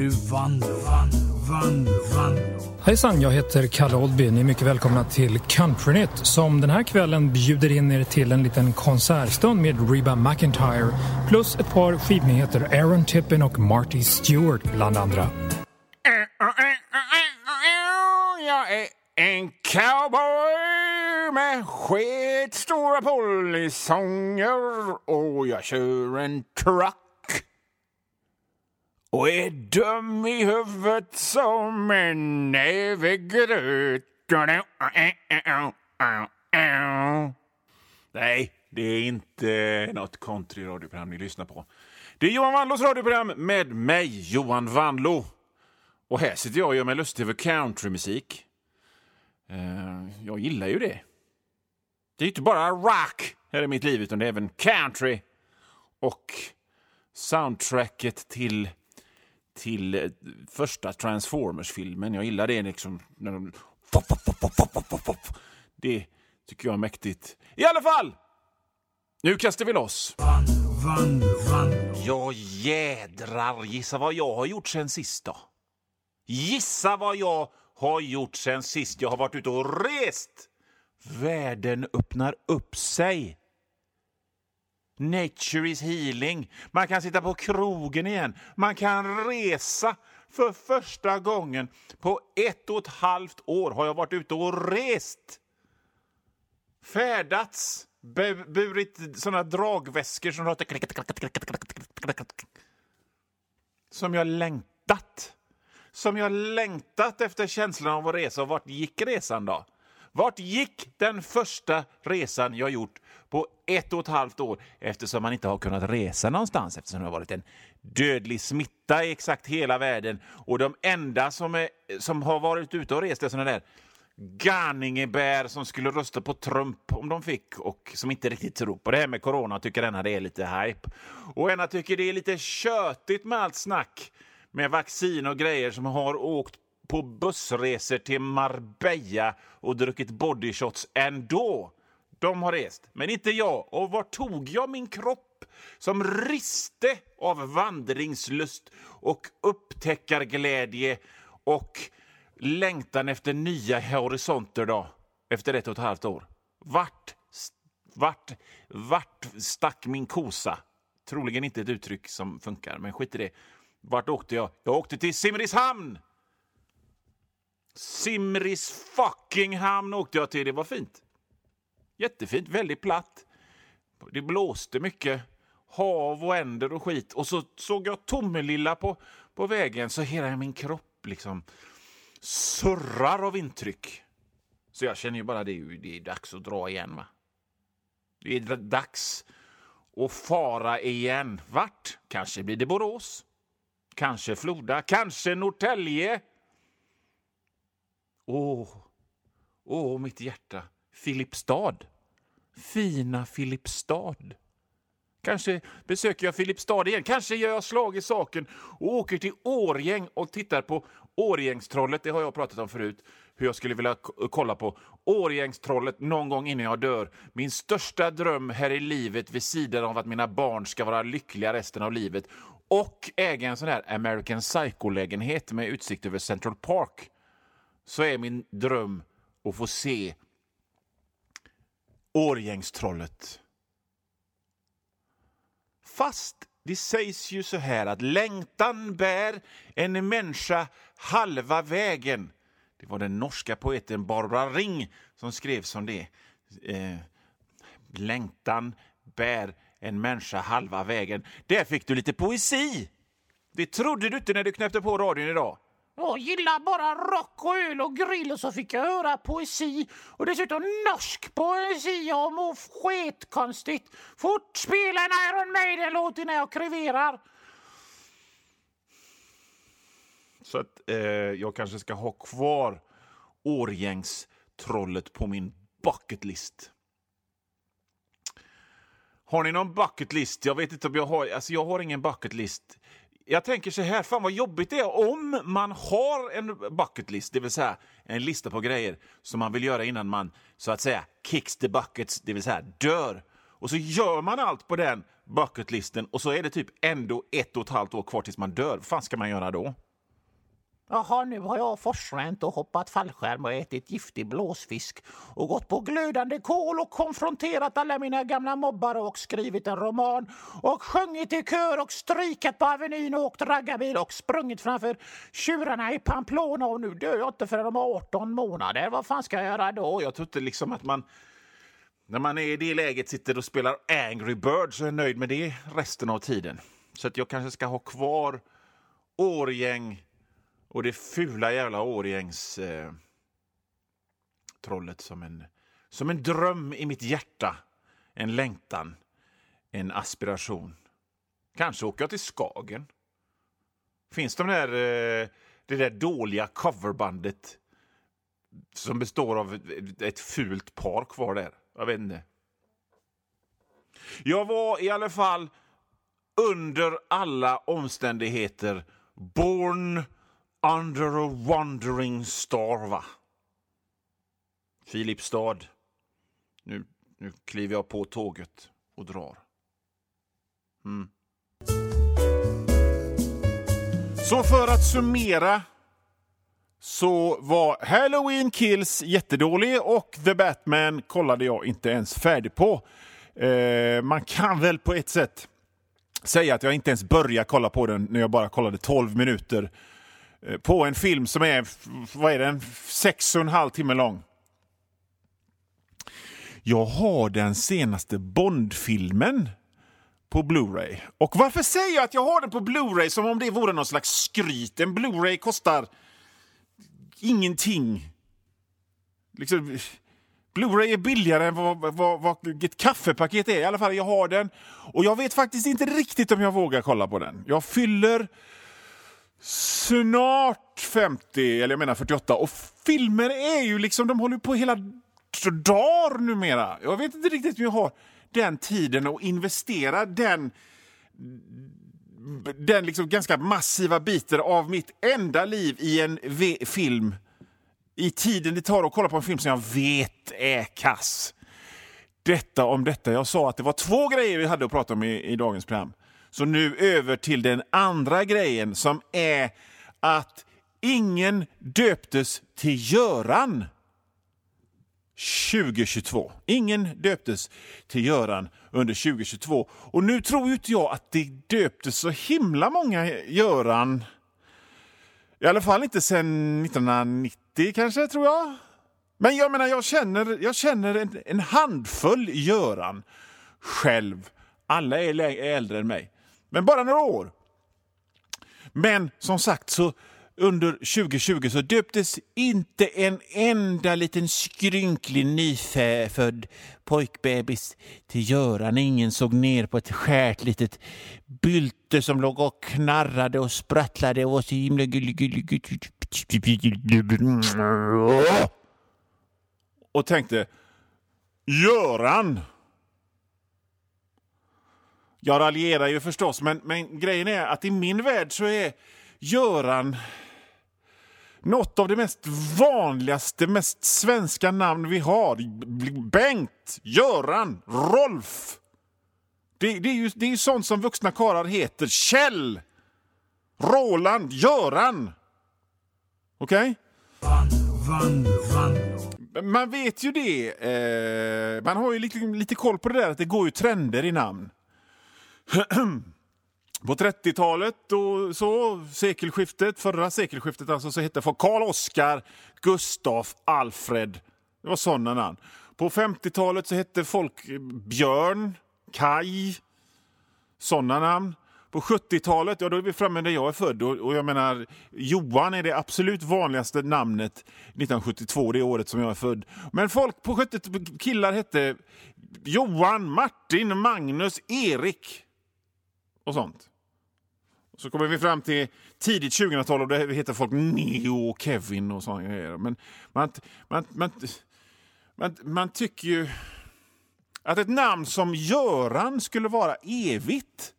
nu Vanlo, Vanlo, Vanlo. Hejsan, jag heter Kalle Oldby. Ni är mycket välkomna till Countrynytt som den här kvällen bjuder in er till en liten konsertstund med Reba McIntyre plus ett par skivnyheter, Aaron Tippin och Marty Stewart bland andra. Jag är en cowboy med skitstora polisonger och jag kör en truck och är dum i huvudet som en näve gröt. Nej, det är inte något countryradioprogram ni lyssnar på. Det är Johan Wanlås radioprogram med mig, Johan Wanlå. Och här sitter jag och gör mig lustig över countrymusik. Eh, jag gillar ju det. Det är inte bara rock här i mitt liv, utan det är även country. Och soundtracket till, till eh, första Transformers-filmen. Jag gillar det liksom. När de... Det tycker jag är mäktigt. I alla fall! Nu kastar vi loss. Ja, jädrar. Gissa vad jag har gjort sen sist då? Gissa vad jag har gjort sen sist jag har varit ute och rest! Världen öppnar upp sig. Nature is healing. Man kan sitta på krogen igen. Man kan resa. För första gången på ett och ett halvt år har jag varit ute och rest. Färdats. Bu- burit såna dragväskor som låter... Som jag längtat. Som jag längtat efter känslan av att resa. Och vart gick resan då? Vart gick den första resan jag gjort på ett och ett halvt år eftersom man inte har kunnat resa någonstans eftersom det har varit en dödlig smitta i exakt hela världen och de enda som, är, som har varit ute och rest är såna där Garningebär som skulle rösta på Trump om de fick och som inte riktigt tror på det här med corona och tycker ena det är lite hype. Och ena tycker det är lite tjötigt med allt snack med vaccin och grejer som har åkt på bussresor till Marbella och druckit bodyshots ändå. De har rest, men inte jag. Och var tog jag min kropp som riste av vandringslust och upptäckarglädje och längtan efter nya horisonter då, efter ett och ett halvt år? Vart, vart, vart stack min kosa? Troligen inte ett uttryck som funkar, men skit i det. Vart åkte jag? Jag åkte till Simrishamn! Simris fucking hamn åkte jag till. Det var fint. Jättefint, väldigt platt. Det blåste mycket. Hav och änder och skit. Och så såg jag Tomelilla på, på vägen så hela min kropp liksom surrar av intryck. Så jag känner ju bara det, det är dags att dra igen. va? Det är dags att fara igen. Vart? Kanske blir det Borås. Kanske Floda. Kanske Norrtälje. Åh, åh, mitt hjärta. Filipstad. Fina Filipstad. Kanske besöker jag Filipstad igen. Kanske gör jag slag i saken och åker till Årgäng och tittar på Årgängstrollet. Det har jag pratat om förut, hur jag skulle vilja kolla på Årgängstrollet någon gång innan jag dör. Min största dröm här i livet vid sidan av att mina barn ska vara lyckliga resten av livet och äga en sån här American Psycho-lägenhet med utsikt över Central Park så är min dröm att få se Årgängstrollet. Fast det sägs ju så här att längtan bär en människa halva vägen. Det var den norska poeten Barbara Ring som skrev som det. Eh, längtan bär en människa halva vägen. Där fick du lite poesi. Det trodde du inte när du knäppte på radion idag. Jag gillar bara rock och öl och grill och så fick jag höra poesi och dessutom norsk poesi. Jag mår skitkonstigt. Fort spela en Iron Maiden-låt innan jag kreverar. Så att eh, jag kanske ska ha kvar Årgängstrollet på min bucketlist. Har ni någon bucketlist? Jag vet inte om jag har... Alltså jag har ingen bucketlist. Jag tänker så här, fan vad jobbigt det är om man har en bucketlist, det vill säga en lista på grejer som man vill göra innan man så att säga kicks the buckets, det vill säga dör. Och så gör man allt på den bucketlisten och så är det typ ändå ett och ett halvt år kvar tills man dör. Vad fan ska man göra då? Jaha, nu har jag forsränt och hoppat fallskärm och ätit giftig blåsfisk och gått på glödande kol och konfronterat alla mina gamla mobbare och skrivit en roman och sjungit i kör och strikat på Avenyn och åkt raggarbil och sprungit framför tjurarna i Pamplona och nu dör jag inte förrän om 18 månader. Vad fan ska jag göra då? Jag tror inte liksom att man när man är i det läget sitter och spelar Angry Birds och är nöjd med det resten av tiden. Så att jag kanske ska ha kvar Årgäng och det fula jävla Årgängs eh, trollet som en, som en dröm i mitt hjärta. En längtan, en aspiration. Kanske åker jag till Skagen. Finns de där, eh, det där dåliga coverbandet som består av ett, ett fult par kvar där? Jag vet inte. Jag var i alla fall under alla omständigheter born under a wandering star, va? Filipstad. Nu, nu kliver jag på tåget och drar. Mm. Så för att summera så var Halloween Kills jättedålig och The Batman kollade jag inte ens färdig på. Eh, man kan väl på ett sätt säga att jag inte ens började kolla på den när jag bara kollade 12 minuter eh, Eh, på en film som är, vad är den, sex och en halv timme lång. Jag har den senaste Bond-filmen på Blu-ray. Och varför säger jag att jag har den på Blu-ray som om det vore någon slags skryt? En Blu-ray kostar ingenting. Liksom, Blu-ray är billigare än vad, vad, vad, ett kaffepaket är. I alla fall, jag har den. Och jag vet faktiskt inte riktigt om jag vågar kolla på den. Jag fyller snart 50, eller jag menar 48. Och filmer är ju liksom, de håller på hela dagar numera. Jag vet inte riktigt hur jag har den tiden att investera den den liksom ganska massiva biten av mitt enda liv i en film i tiden det tar att kolla på en film som jag vet är kass. Detta om detta. Jag sa att det var två grejer vi hade att prata om i, i dagens program. Så nu över till den andra grejen som är att ingen döptes till Göran 2022. Ingen döptes till Göran under 2022. Och nu tror ju inte jag att det döptes så himla många Göran. I alla fall inte sen 1990 kanske, tror jag. Men jag menar, jag känner, jag känner en, en handfull Göran själv. Alla är äldre än mig, men bara några år. Men som sagt så under 2020 så döptes inte en enda liten skrynklig nyfödd pojkbebis till Göran. Ingen såg ner på ett skärt litet bylte som låg och knarrade och sprattlade och var så himla gullig. Och tänkte Göran! Jag raljerar ju förstås, men, men grejen är att i min värld så är Göran något av det mest vanligaste, mest svenska namn vi har. Bengt, Göran, Rolf. Det, det är ju det är sånt som vuxna karlar heter. Kjell, Roland, Göran. Okej? Okay? Man vet ju det. Eh, man har ju lite, lite koll på det där att det går ju trender i namn. På 30-talet och så, sekelskiftet, förra sekelskiftet alltså, så hette folk Karl Oskar, Gustaf, Alfred. Det var sådana namn. På 50-talet så hette folk Björn, Kai, sådana namn. På 70-talet, ja då är vi framme där jag är född och, och, jag menar Johan är det absolut vanligaste namnet 1972, det året som jag är född. Men folk på 70 killar hette Johan, Martin, Magnus, Erik och sånt. Så kommer vi fram till tidigt 2000-tal och då heter folk Neo och Kevin och sådana grejer. Men man, man, man, man, man tycker ju att ett namn som Göran skulle vara evigt.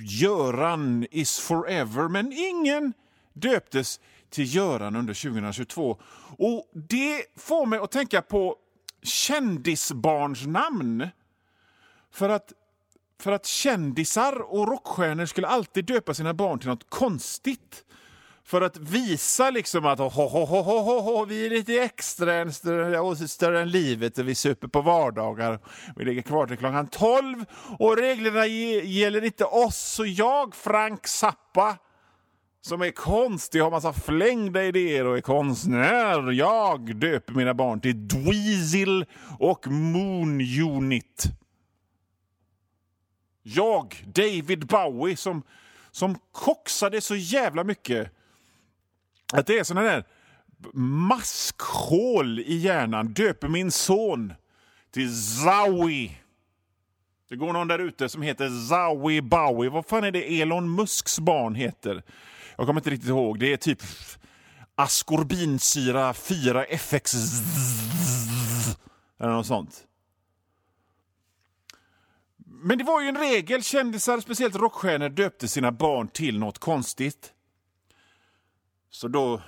Göran is forever, men ingen döptes till Göran under 2022. Och Det får mig att tänka på kändisbarnsnamn. För att för att kändisar och rockstjärnor skulle alltid döpa sina barn till något konstigt. För att visa liksom att ho, ho, ho, ho, ho, vi är lite extra än större, större än livet och vi super på vardagar. Vi ligger kvar till klockan 12 och reglerna gäller inte oss och jag, Frank Zappa, som är konstig, har massa flängda idéer och är konstnär. Jag döper mina barn till Dweezil och Moon Unit. Jag, David Bowie, som, som koxade så jävla mycket att det är såna där maskhål i hjärnan. Döper min son till Zowie. Det går någon där ute som heter Zowie Bowie. Vad fan är det Elon Musks barn heter? Jag kommer inte riktigt ihåg. Det är typ askorbinsyra 4FX eller något sånt. Men det var ju en regel. Kändisar, speciellt rockstjärnor, döpte sina barn till något konstigt. Så då,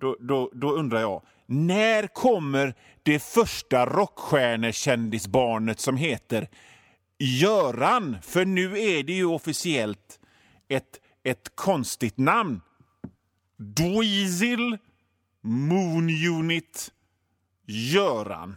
då, då, då undrar jag, när kommer det första rockstjärnekändisbarnet som heter Göran? För nu är det ju officiellt ett, ett konstigt namn. Dweezil Moon Unit Göran.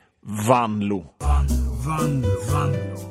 vanlo. Vanlo, vanlo, vanlo.